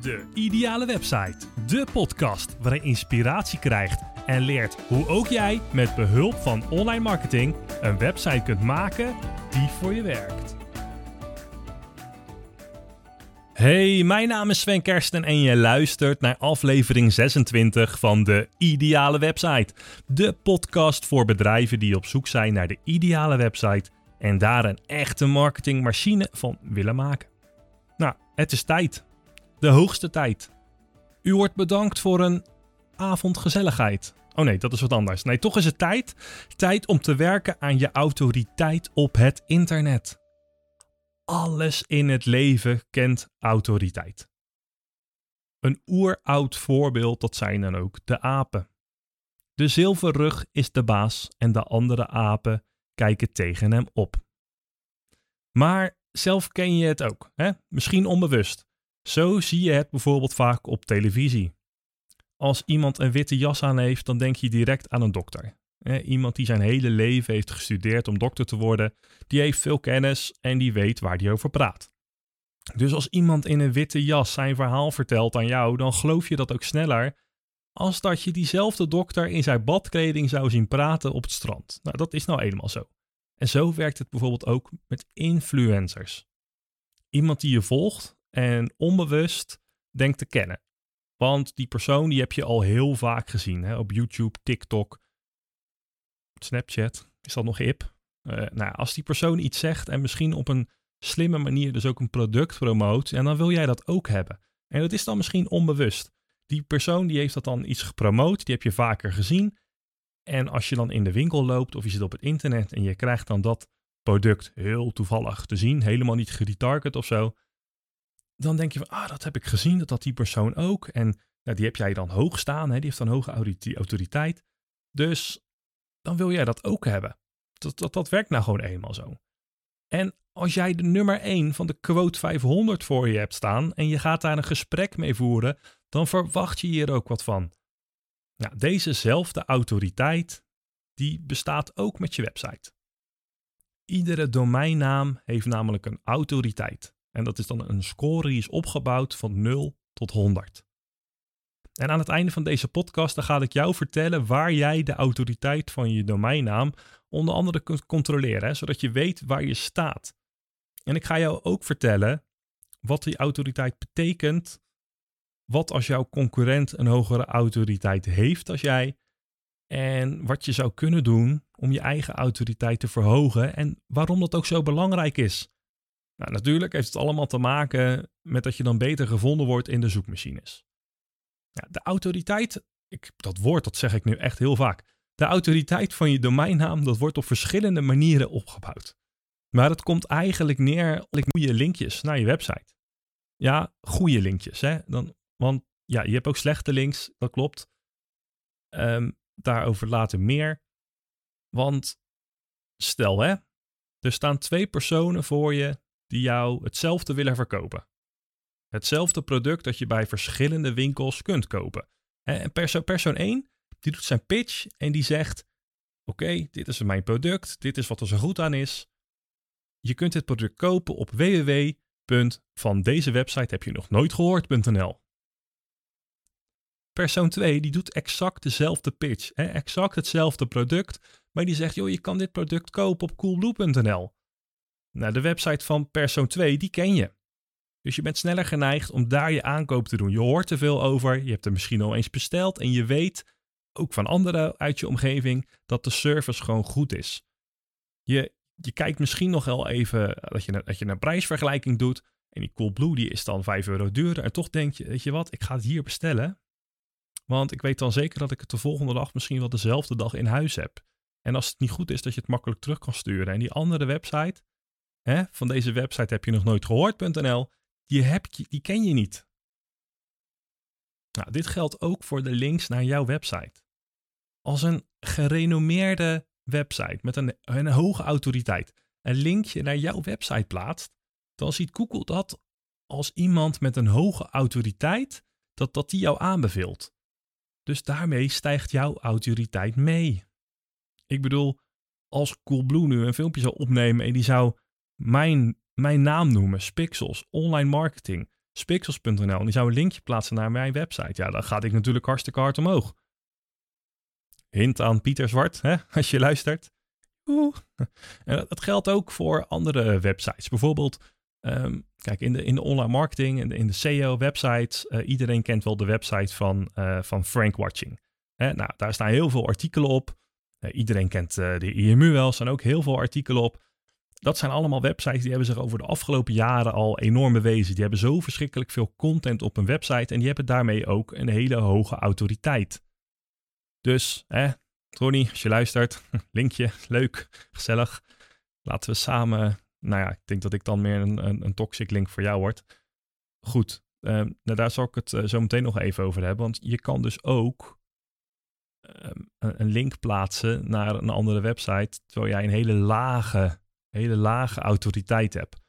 De Ideale Website. De podcast waarin je inspiratie krijgt en leert hoe ook jij met behulp van online marketing een website kunt maken die voor je werkt. Hey, mijn naam is Sven Kersten en je luistert naar aflevering 26 van de Ideale Website. De podcast voor bedrijven die op zoek zijn naar de ideale website en daar een echte marketingmachine van willen maken. Nou, het is tijd. De hoogste tijd. U wordt bedankt voor een avond gezelligheid. Oh nee, dat is wat anders. Nee, toch is het tijd. Tijd om te werken aan je autoriteit op het internet. Alles in het leven kent autoriteit. Een oeroud voorbeeld, dat zijn dan ook de apen. De zilverrug is de baas en de andere apen kijken tegen hem op. Maar zelf ken je het ook, hè? misschien onbewust. Zo zie je het bijvoorbeeld vaak op televisie. Als iemand een witte jas aan heeft, dan denk je direct aan een dokter. Iemand die zijn hele leven heeft gestudeerd om dokter te worden, die heeft veel kennis en die weet waar die over praat. Dus als iemand in een witte jas zijn verhaal vertelt aan jou, dan geloof je dat ook sneller als dat je diezelfde dokter in zijn badkleding zou zien praten op het strand. Nou, dat is nou eenmaal zo. En zo werkt het bijvoorbeeld ook met influencers. Iemand die je volgt en onbewust denkt te kennen. Want die persoon die heb je al heel vaak gezien hè? op YouTube, TikTok, Snapchat. Is dat nog hip? Uh, nou, als die persoon iets zegt en misschien op een slimme manier dus ook een product promoot, en dan wil jij dat ook hebben. En dat is dan misschien onbewust. Die persoon die heeft dat dan iets gepromoot, die heb je vaker gezien. En als je dan in de winkel loopt of je zit op het internet en je krijgt dan dat product heel toevallig te zien, helemaal niet geretarget of zo, dan denk je van, ah, dat heb ik gezien, dat had die persoon ook. En nou, die heb jij dan hoog staan, hè? die heeft dan hoge autoriteit. Dus dan wil jij dat ook hebben. Dat, dat, dat werkt nou gewoon eenmaal zo. En als jij de nummer 1 van de quote 500 voor je hebt staan en je gaat daar een gesprek mee voeren, dan verwacht je hier ook wat van. Nou, dezezelfde autoriteit, die bestaat ook met je website. Iedere domeinnaam heeft namelijk een autoriteit. En dat is dan een score die is opgebouwd van 0 tot 100. En aan het einde van deze podcast ga ik jou vertellen waar jij de autoriteit van je domeinnaam onder andere kunt controleren, hè, zodat je weet waar je staat. En ik ga jou ook vertellen wat die autoriteit betekent. Wat als jouw concurrent een hogere autoriteit heeft als jij. En wat je zou kunnen doen om je eigen autoriteit te verhogen en waarom dat ook zo belangrijk is. Nou, natuurlijk heeft het allemaal te maken met dat je dan beter gevonden wordt in de zoekmachines. De autoriteit, ik, dat woord dat zeg ik nu echt heel vaak. De autoriteit van je domeinnaam, dat wordt op verschillende manieren opgebouwd. Maar het komt eigenlijk neer op goede linkjes naar je website. Ja, goede linkjes. Hè? Dan, want ja, je hebt ook slechte links, dat klopt. Um, daarover later meer. Want stel hè, er staan twee personen voor je die jou hetzelfde willen verkopen. Hetzelfde product dat je bij verschillende winkels kunt kopen. En persoon, persoon 1 die doet zijn pitch en die zegt: Oké, dit is mijn product, dit is wat er zo goed aan is. Je kunt dit product kopen op www.van deze website heb je nog nooit gehoord.nl. Persoon 2 die doet exact dezelfde pitch, hè, exact hetzelfde product, maar die zegt: joh, je kan dit product kopen op coolblue.nl. Nou, de website van persoon 2 die ken je. Dus je bent sneller geneigd om daar je aankoop te doen. Je hoort er veel over, je hebt er misschien al eens besteld en je weet ook van anderen uit je omgeving dat de service gewoon goed is. Je, je kijkt misschien nog wel even dat je, dat je een prijsvergelijking doet en die Coolblue die is dan 5 euro duurder en toch denk je, weet je wat, ik ga het hier bestellen. Want ik weet dan zeker dat ik het de volgende dag misschien wel dezelfde dag in huis heb. En als het niet goed is, dat je het makkelijk terug kan sturen. En die andere website, hè, van deze website heb je nog nooit gehoord.nl, die, die ken je niet. Nou, dit geldt ook voor de links naar jouw website. Als een gerenommeerde website met een, een hoge autoriteit een linkje naar jouw website plaatst, dan ziet Google dat als iemand met een hoge autoriteit, dat, dat die jou aanbeveelt. Dus daarmee stijgt jouw autoriteit mee. Ik bedoel, als Coolblue nu een filmpje zou opnemen en die zou mijn mijn naam noemen, Spixels, online marketing, spixels.nl en die zou een linkje plaatsen naar mijn website. Ja, dan gaat ik natuurlijk hartstikke hard omhoog. Hint aan Pieter Zwart, hè, als je luistert. En dat geldt ook voor andere websites. Bijvoorbeeld, ehm, kijk, in de, in de online marketing in de SEO-websites, uh, iedereen kent wel de website van, uh, van Frank Watching. Nou, daar staan heel veel artikelen op. Uh, iedereen kent de IMU wel, er staan ook heel veel artikelen op. Dat zijn allemaal websites die hebben zich over de afgelopen jaren al enorm bewezen. Die hebben zo verschrikkelijk veel content op een website en die hebben daarmee ook een hele hoge autoriteit. Dus, hè, Tony, als je luistert, linkje, leuk, gezellig. Laten we samen, nou ja, ik denk dat ik dan meer een, een, een toxic link voor jou word. Goed, uh, nou, daar zal ik het uh, zo meteen nog even over hebben. Want je kan dus ook uh, een link plaatsen naar een andere website, terwijl jij een hele lage, hele lage autoriteit hebt.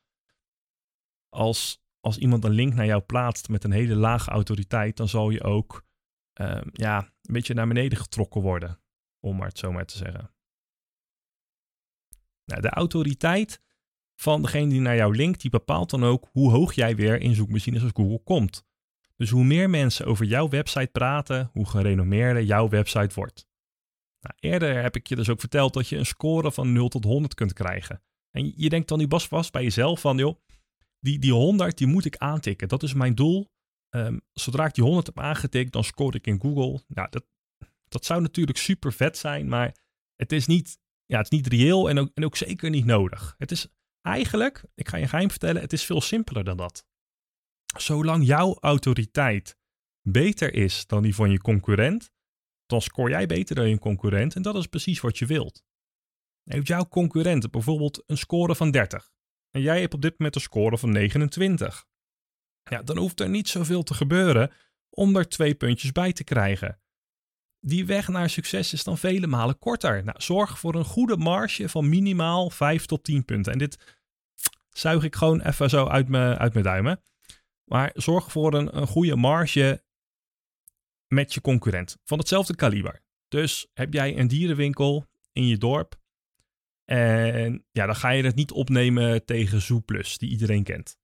Als, als iemand een link naar jou plaatst met een hele lage autoriteit, dan zal je ook ehm, ja, een beetje naar beneden getrokken worden om maar het zo maar te zeggen. Nou, de autoriteit van degene die naar jou linkt, die bepaalt dan ook hoe hoog jij weer in zoekmachines als Google komt. Dus hoe meer mensen over jouw website praten, hoe gerenommeerder jouw website wordt. Nou, eerder heb ik je dus ook verteld dat je een score van 0 tot 100 kunt krijgen. En je denkt dan nu bas vast bij jezelf van, joh, die, die 100 die moet ik aantikken. Dat is mijn doel. Um, zodra ik die 100 heb aangetikt, dan score ik in Google. Nou, dat, dat zou natuurlijk super vet zijn, maar het is niet, ja, het is niet reëel en ook, en ook zeker niet nodig. Het is eigenlijk, ik ga je geheim vertellen, het is veel simpeler dan dat. Zolang jouw autoriteit beter is dan die van je concurrent, dan scoor jij beter dan je concurrent en dat is precies wat je wilt. Heeft jouw concurrent bijvoorbeeld een score van 30 en jij hebt op dit moment een score van 29, ja, dan hoeft er niet zoveel te gebeuren om er twee puntjes bij te krijgen die weg naar succes is dan vele malen korter. Nou, zorg voor een goede marge van minimaal 5 tot 10 punten. En dit zuig ik gewoon even zo uit mijn, uit mijn duimen. Maar zorg voor een, een goede marge met je concurrent van hetzelfde kaliber. Dus heb jij een dierenwinkel in je dorp. En ja, dan ga je het niet opnemen tegen Zooplus, die iedereen kent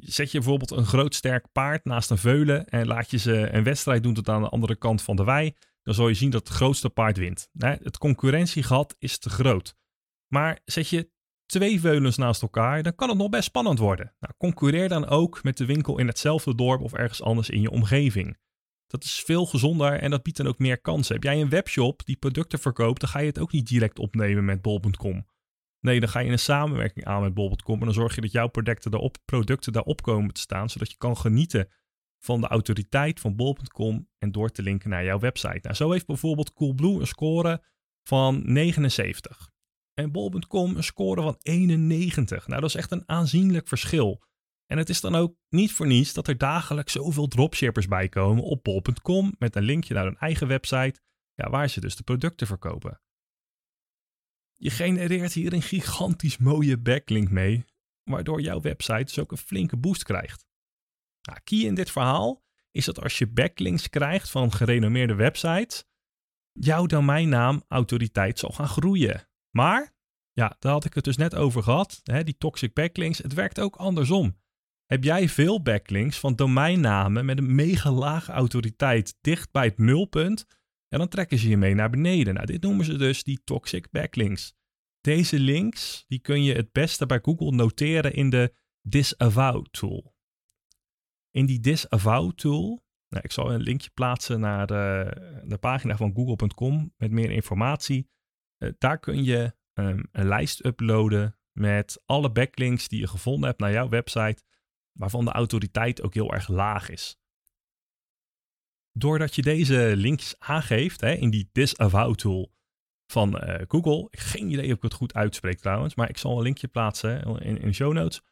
zet je bijvoorbeeld een groot sterk paard naast een veulen en laat je ze een wedstrijd doen tot aan de andere kant van de wei, dan zal je zien dat het grootste paard wint. Het concurrentiegat is te groot. Maar zet je twee veulens naast elkaar, dan kan het nog best spannend worden. Nou, concurreer dan ook met de winkel in hetzelfde dorp of ergens anders in je omgeving. Dat is veel gezonder en dat biedt dan ook meer kansen. Heb jij een webshop die producten verkoopt, dan ga je het ook niet direct opnemen met bol.com. Nee, dan ga je een samenwerking aan met bol.com en dan zorg je dat jouw producten daarop, producten daarop komen te staan, zodat je kan genieten van de autoriteit van bol.com en door te linken naar jouw website. Nou, zo heeft bijvoorbeeld Coolblue een score van 79 en bol.com een score van 91. Nou, dat is echt een aanzienlijk verschil. En het is dan ook niet voor niets dat er dagelijks zoveel dropshippers bij komen op bol.com met een linkje naar hun eigen website, ja, waar ze dus de producten verkopen. Je genereert hier een gigantisch mooie backlink mee, waardoor jouw website dus ook een flinke boost krijgt. Nou, key in dit verhaal is dat als je backlinks krijgt van gerenommeerde websites, jouw domeinnaam autoriteit zal gaan groeien. Maar, ja, daar had ik het dus net over gehad, hè, die toxic backlinks, het werkt ook andersom. Heb jij veel backlinks van domeinnamen met een mega lage autoriteit dicht bij het nulpunt, en dan trekken ze je mee naar beneden. Nou, dit noemen ze dus die toxic backlinks. Deze links die kun je het beste bij Google noteren in de disavow tool. In die disavow tool, nou, ik zal een linkje plaatsen naar de, de pagina van google.com met meer informatie. Uh, daar kun je um, een lijst uploaden met alle backlinks die je gevonden hebt naar jouw website, waarvan de autoriteit ook heel erg laag is doordat je deze linkjes aangeeft hè, in die disavow tool van uh, Google. Geen idee of ik het goed uitspreek trouwens, maar ik zal een linkje plaatsen in, in de show notes.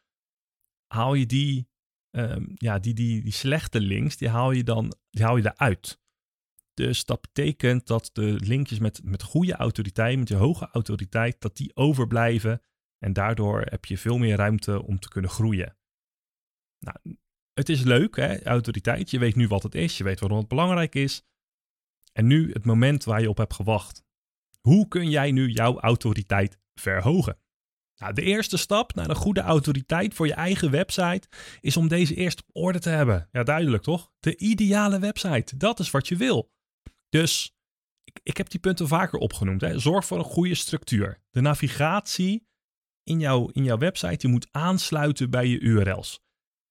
Haal je die, um, ja, die, die, die slechte links, die haal je dan die haal je eruit. Dus dat betekent dat de linkjes met, met goede autoriteit, met je hoge autoriteit, dat die overblijven. En daardoor heb je veel meer ruimte om te kunnen groeien. Nou, het is leuk, hè, autoriteit. Je weet nu wat het is, je weet waarom het belangrijk is. En nu het moment waar je op hebt gewacht. Hoe kun jij nu jouw autoriteit verhogen? Nou, de eerste stap naar een goede autoriteit voor je eigen website is om deze eerst op orde te hebben. Ja, duidelijk toch? De ideale website, dat is wat je wil. Dus ik, ik heb die punten vaker opgenoemd. Hè. Zorg voor een goede structuur. De navigatie in, jouw in jouw website die moet aansluiten bij je URL's.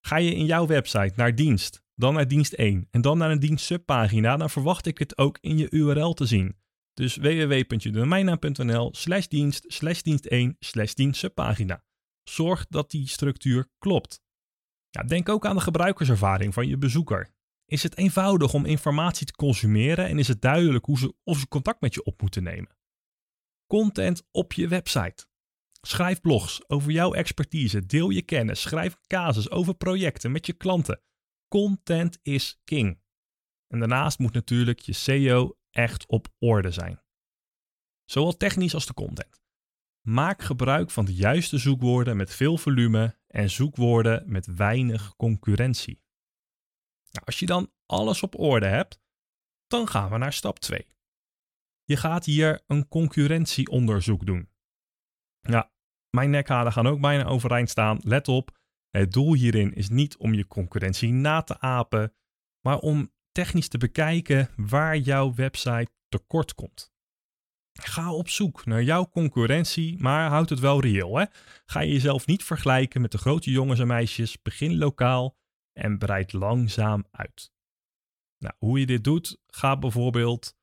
Ga je in jouw website naar dienst, dan naar dienst 1 en dan naar een dienst subpagina, dan verwacht ik het ook in je URL te zien. Dus www.domeinnaam.nl slash dienst slash dienst 1 slash dienst subpagina. Zorg dat die structuur klopt. Ja, denk ook aan de gebruikerservaring van je bezoeker. Is het eenvoudig om informatie te consumeren en is het duidelijk hoe ze, of ze contact met je op moeten nemen? Content op je website. Schrijf blogs over jouw expertise, deel je kennis, schrijf casus over projecten met je klanten. Content is king. En daarnaast moet natuurlijk je SEO echt op orde zijn. Zowel technisch als de content. Maak gebruik van de juiste zoekwoorden met veel volume en zoekwoorden met weinig concurrentie. Nou, als je dan alles op orde hebt, dan gaan we naar stap 2. Je gaat hier een concurrentieonderzoek doen. Ja, mijn nekhalen gaan ook bijna overeind staan. Let op, het doel hierin is niet om je concurrentie na te apen, maar om technisch te bekijken waar jouw website tekort komt. Ga op zoek naar jouw concurrentie, maar houd het wel reëel. Hè? Ga je jezelf niet vergelijken met de grote jongens en meisjes. Begin lokaal en breid langzaam uit. Nou, hoe je dit doet, ga bijvoorbeeld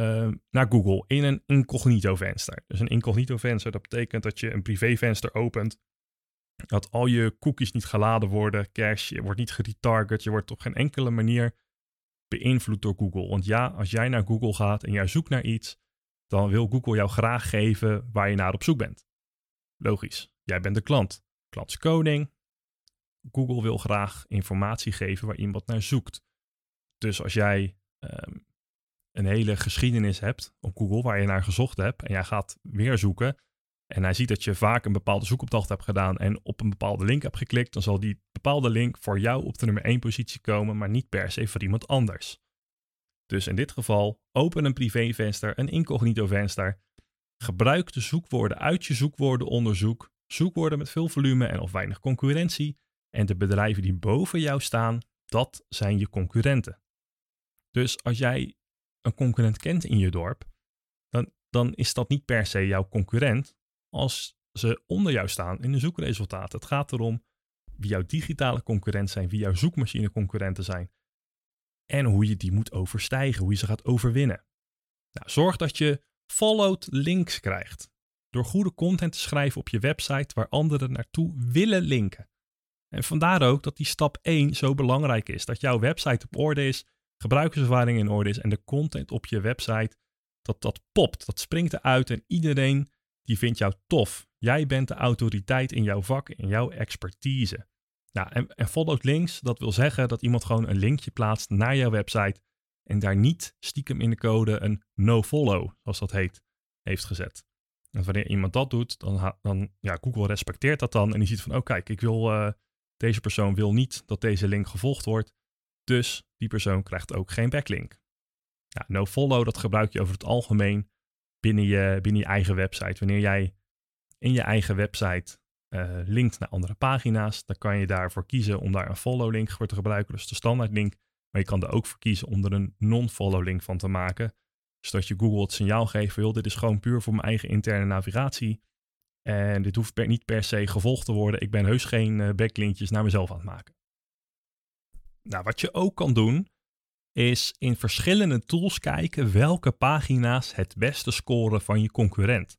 uh, naar Google in een incognito venster. Dus een incognito venster, dat betekent dat je een privé venster opent. Dat al je cookies niet geladen worden, cache, je wordt niet geretarget, je wordt op geen enkele manier beïnvloed door Google. Want ja, als jij naar Google gaat en jij zoekt naar iets, dan wil Google jou graag geven waar je naar op zoek bent. Logisch, jij bent de klant. Klant koning. Google wil graag informatie geven waar iemand naar zoekt. Dus als jij um, een hele geschiedenis hebt op Google waar je naar gezocht hebt en jij gaat weer zoeken en hij ziet dat je vaak een bepaalde zoekopdracht hebt gedaan en op een bepaalde link hebt geklikt, dan zal die bepaalde link voor jou op de nummer 1 positie komen, maar niet per se voor iemand anders. Dus in dit geval, open een privé venster, een incognito venster. Gebruik de zoekwoorden uit je zoekwoordenonderzoek, zoekwoorden met veel volume en of weinig concurrentie. En de bedrijven die boven jou staan, dat zijn je concurrenten. Dus als jij een concurrent kent in je dorp, dan, dan is dat niet per se jouw concurrent als ze onder jou staan in de zoekresultaten. Het gaat erom wie jouw digitale concurrent zijn, wie jouw zoekmachine concurrenten zijn en hoe je die moet overstijgen, hoe je ze gaat overwinnen. Nou, zorg dat je followed links krijgt. Door goede content te schrijven op je website waar anderen naartoe willen linken. En vandaar ook dat die stap 1 zo belangrijk is. Dat jouw website op orde is, gebruikerservaring in orde is en de content op je website, dat dat popt, dat springt eruit en iedereen die vindt jou tof. Jij bent de autoriteit in jouw vak, in jouw expertise. Nou, en, en followed links, dat wil zeggen dat iemand gewoon een linkje plaatst naar jouw website en daar niet stiekem in de code een no-follow, zoals dat heet, heeft gezet. En wanneer iemand dat doet, dan, dan ja, Google respecteert dat dan en die ziet van, oh kijk, ik wil, uh, deze persoon wil niet dat deze link gevolgd wordt, dus die persoon krijgt ook geen backlink. Ja, no-follow, dat gebruik je over het algemeen binnen je, binnen je eigen website. Wanneer jij in je eigen website uh, linkt naar andere pagina's, dan kan je daarvoor kiezen om daar een follow link voor te gebruiken, dus de standaard link. Maar je kan er ook voor kiezen om er een non-follow link van te maken, zodat je Google het signaal geeft, joh, dit is gewoon puur voor mijn eigen interne navigatie. En dit hoeft niet per se gevolgd te worden. Ik ben heus geen uh, backlinkjes naar mezelf aan het maken. Nou, wat je ook kan doen, is in verschillende tools kijken welke pagina's het beste scoren van je concurrent.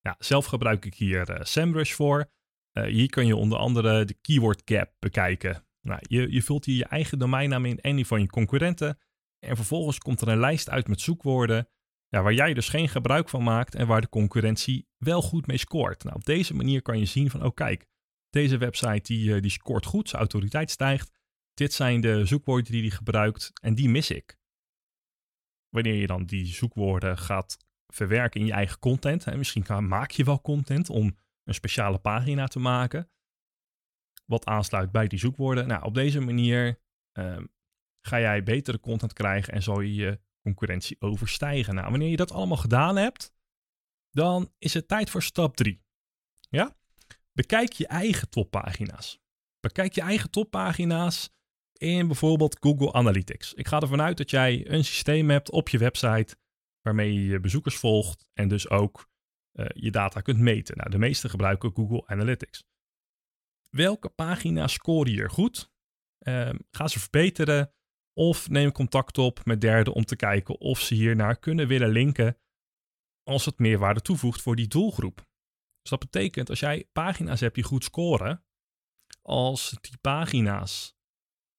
Ja, zelf gebruik ik hier uh, SEMrush voor. Uh, hier kun je onder andere de keyword gap bekijken. Nou, je, je vult hier je eigen domeinnaam in en die van je concurrenten. En vervolgens komt er een lijst uit met zoekwoorden ja, waar jij dus geen gebruik van maakt en waar de concurrentie wel goed mee scoort. Nou, op deze manier kan je zien van, oh kijk, deze website die, eh, die scoort goed, zijn autoriteit stijgt. Dit zijn de zoekwoorden die hij gebruikt en die mis ik. Wanneer je dan die zoekwoorden gaat verwerken in je eigen content, en misschien maak je wel content om een speciale pagina te maken, wat aansluit bij die zoekwoorden. Nou, op deze manier um, ga jij betere content krijgen en zal je je concurrentie overstijgen. Nou, wanneer je dat allemaal gedaan hebt, dan is het tijd voor stap 3. Ja? Bekijk je eigen toppagina's. Bekijk je eigen toppagina's in bijvoorbeeld Google Analytics. Ik ga ervan uit dat jij een systeem hebt op je website waarmee je je bezoekers volgt en dus ook uh, je data kunt meten. Nou, de meeste gebruiken Google Analytics. Welke pagina's scoren hier goed? Uh, ga ze verbeteren of neem contact op met derden om te kijken of ze hiernaar kunnen willen linken als het meerwaarde toevoegt voor die doelgroep. Dus dat betekent als jij pagina's hebt die goed scoren, als die pagina's,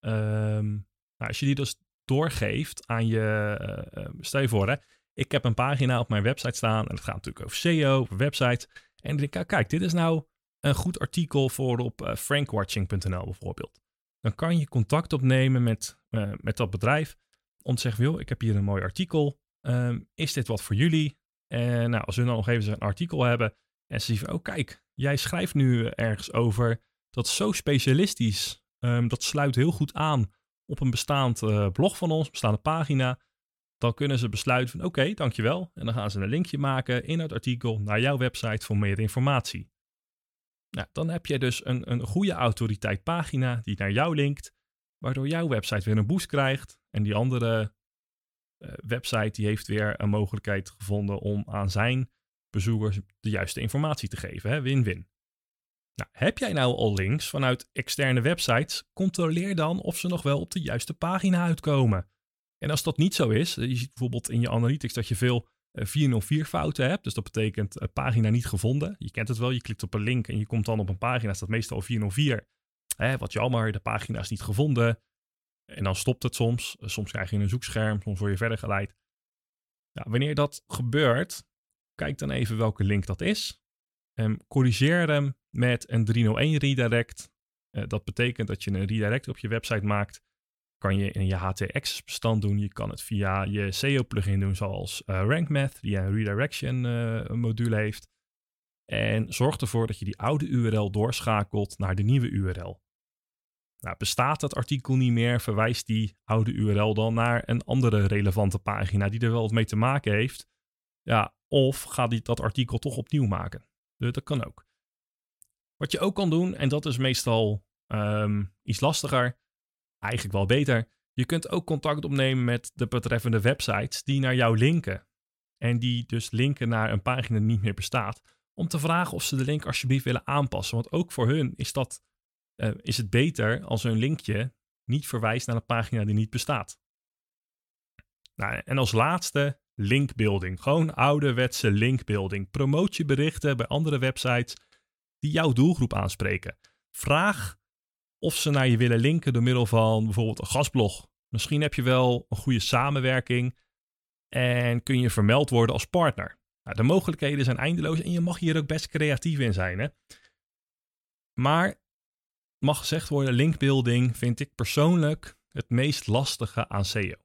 um, nou, als je die dus doorgeeft aan je, uh, stel je voor hè, ik heb een pagina op mijn website staan en het gaat natuurlijk over SEO, over websites. En ik denk, kijk, dit is nou een goed artikel voor op uh, frankwatching.nl bijvoorbeeld. Dan kan je contact opnemen met, met dat bedrijf om te zeggen, ik heb hier een mooi artikel. Um, is dit wat voor jullie? En nou, als we dan nog even een artikel hebben en ze zien van, oh kijk, jij schrijft nu ergens over, dat zo specialistisch. Um, dat sluit heel goed aan op een bestaand uh, blog van ons, bestaande pagina dan kunnen ze besluiten van oké, dankjewel. En dan gaan ze een linkje maken in het artikel naar jouw website voor meer informatie. Nou, dan heb je dus een, een goede autoriteit pagina die naar jou linkt, waardoor jouw website weer een boost krijgt. En die andere uh, website die heeft weer een mogelijkheid gevonden om aan zijn bezoekers de juiste informatie te geven. Win-win. Nou, heb jij nou al links vanuit externe websites? Controleer dan of ze nog wel op de juiste pagina uitkomen. En als dat niet zo is, je ziet bijvoorbeeld in je analytics dat je veel 404 eh, fouten hebt. Dus dat betekent uh, pagina niet gevonden. Je kent het wel, je klikt op een link en je komt dan op een pagina, staat meestal 404. Hè, wat jammer, de pagina is niet gevonden. En dan stopt het soms. Eh, soms krijg je een zoekscherm, soms word je verder geleid. Ja, wanneer dat gebeurt, kijk dan even welke link dat is. Um, corrigeer hem met een 301 redirect. Uh, dat betekent dat je een redirect op je website maakt kan je in je HTX bestand doen. Je kan het via je SEO plugin doen, zoals uh, RankMath, die een redirection uh, module heeft. En zorg ervoor dat je die oude URL doorschakelt naar de nieuwe URL. Nou, bestaat dat artikel niet meer, verwijst die oude URL dan naar een andere relevante pagina die er wel wat mee te maken heeft. Ja, of ga die dat artikel toch opnieuw maken. Dat kan ook. Wat je ook kan doen, en dat is meestal um, iets lastiger, eigenlijk wel beter. Je kunt ook contact opnemen met de betreffende websites die naar jou linken. En die dus linken naar een pagina die niet meer bestaat. Om te vragen of ze de link alsjeblieft willen aanpassen. Want ook voor hun is, dat, uh, is het beter als hun linkje niet verwijst naar een pagina die niet bestaat. Nou, en als laatste linkbuilding. Gewoon ouderwetse linkbuilding. Promoot je berichten bij andere websites die jouw doelgroep aanspreken. Vraag of ze naar je willen linken door middel van bijvoorbeeld een gastblog. Misschien heb je wel een goede samenwerking en kun je vermeld worden als partner. Nou, de mogelijkheden zijn eindeloos en je mag hier ook best creatief in zijn. Hè? Maar mag gezegd worden, linkbuilding vind ik persoonlijk het meest lastige aan SEO.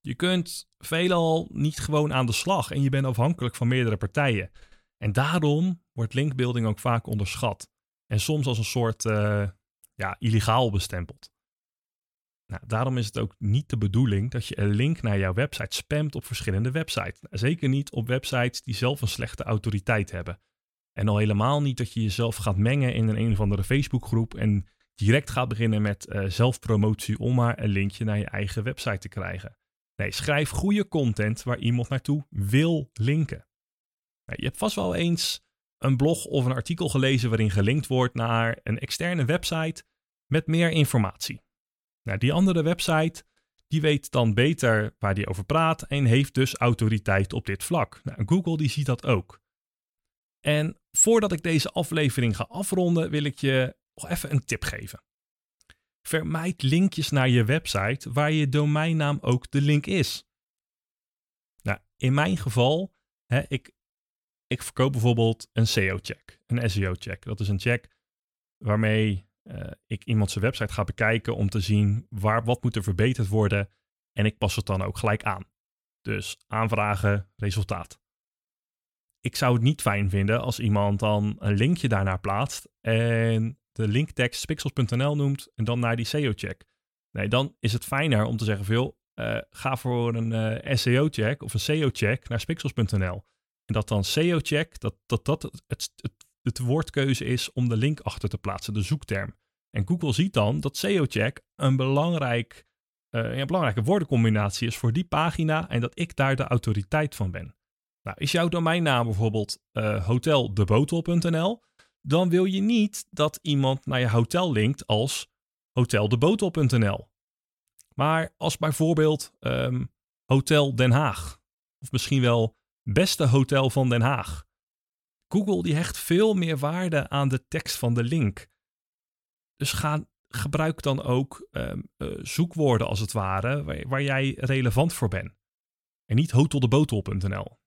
Je kunt veelal niet gewoon aan de slag en je bent afhankelijk van meerdere partijen. En daarom wordt linkbuilding ook vaak onderschat. En soms als een soort uh, ja, illegaal bestempeld. Nou, daarom is het ook niet de bedoeling dat je een link naar jouw website spamt op verschillende websites. Zeker niet op websites die zelf een slechte autoriteit hebben. En al helemaal niet dat je jezelf gaat mengen in een, een of andere Facebookgroep en direct gaat beginnen met uh, zelfpromotie om maar een linkje naar je eigen website te krijgen. Nee, schrijf goede content waar iemand naartoe wil linken. Je hebt vast wel eens een blog of een artikel gelezen waarin gelinkt wordt naar een externe website met meer informatie. Nou, die andere website die weet dan beter waar die over praat en heeft dus autoriteit op dit vlak. Nou, Google die ziet dat ook. En voordat ik deze aflevering ga afronden, wil ik je nog even een tip geven. Vermijd linkjes naar je website waar je domeinnaam ook de link is. Nou, in mijn geval, hè, ik, ik verkoop bijvoorbeeld een SEO-check, een SEO-check. Dat is een check waarmee uh, ik iemand zijn website ga bekijken om te zien waar, wat moet er verbeterd worden. En ik pas het dan ook gelijk aan. Dus aanvragen, resultaat. Ik zou het niet fijn vinden als iemand dan een linkje daarnaar plaatst en de linktekst pixels.nl noemt en dan naar die SEO-check. Nee, dan is het fijner om te zeggen uh, ga voor een uh, SEO-check of een SEO-check naar spixels.nl. En dat dan SEO-check, dat, dat dat het, het, de woordkeuze is om de link achter te plaatsen, de zoekterm. En Google ziet dan dat SEO-check een, belangrijk, een belangrijke woordencombinatie is voor die pagina en dat ik daar de autoriteit van ben. Nou, is jouw domeinnaam bijvoorbeeld uh, hoteldebotel.nl, dan wil je niet dat iemand naar je hotel linkt als hoteldebotel.nl. Maar als bijvoorbeeld um, Hotel Den Haag, of misschien wel Beste Hotel van Den Haag. Google die hecht veel meer waarde aan de tekst van de link. Dus ga, gebruik dan ook um, uh, zoekwoorden als het ware waar, waar, jij relevant voor bent. En niet hoteldebotel.nl.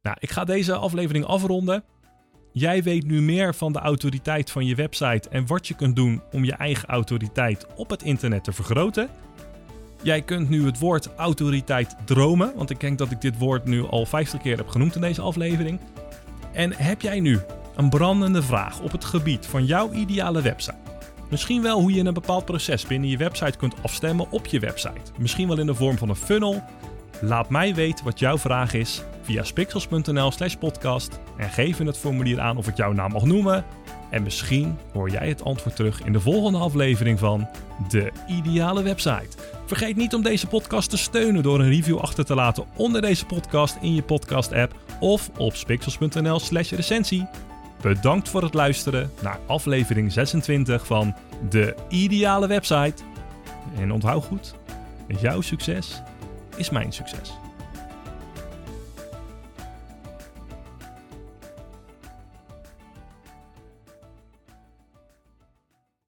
Nou, ik ga deze aflevering afronden. Jij weet nu meer van de autoriteit van je website en wat je kunt doen om je eigen autoriteit op het internet te vergroten. Jij kunt nu het woord autoriteit dromen, want ik denk dat ik dit woord nu al 50 keer heb genoemd in deze aflevering. En heb jij nu een brandende vraag op het gebied van jouw ideale website? Misschien wel hoe je een bepaald proces binnen je website kunt afstemmen op je website. Misschien wel in de vorm van een funnel. Laat mij weten wat jouw vraag is via spixels.nl/slash podcast en geef in het formulier aan of ik jouw naam mag noemen. En misschien hoor jij het antwoord terug in de volgende aflevering van De Ideale Website. Vergeet niet om deze podcast te steunen door een review achter te laten onder deze podcast in je podcast-app of op spixels.nl/slash recensie. Bedankt voor het luisteren naar aflevering 26 van De Ideale Website. En onthoud goed, jouw succes is mijn succes.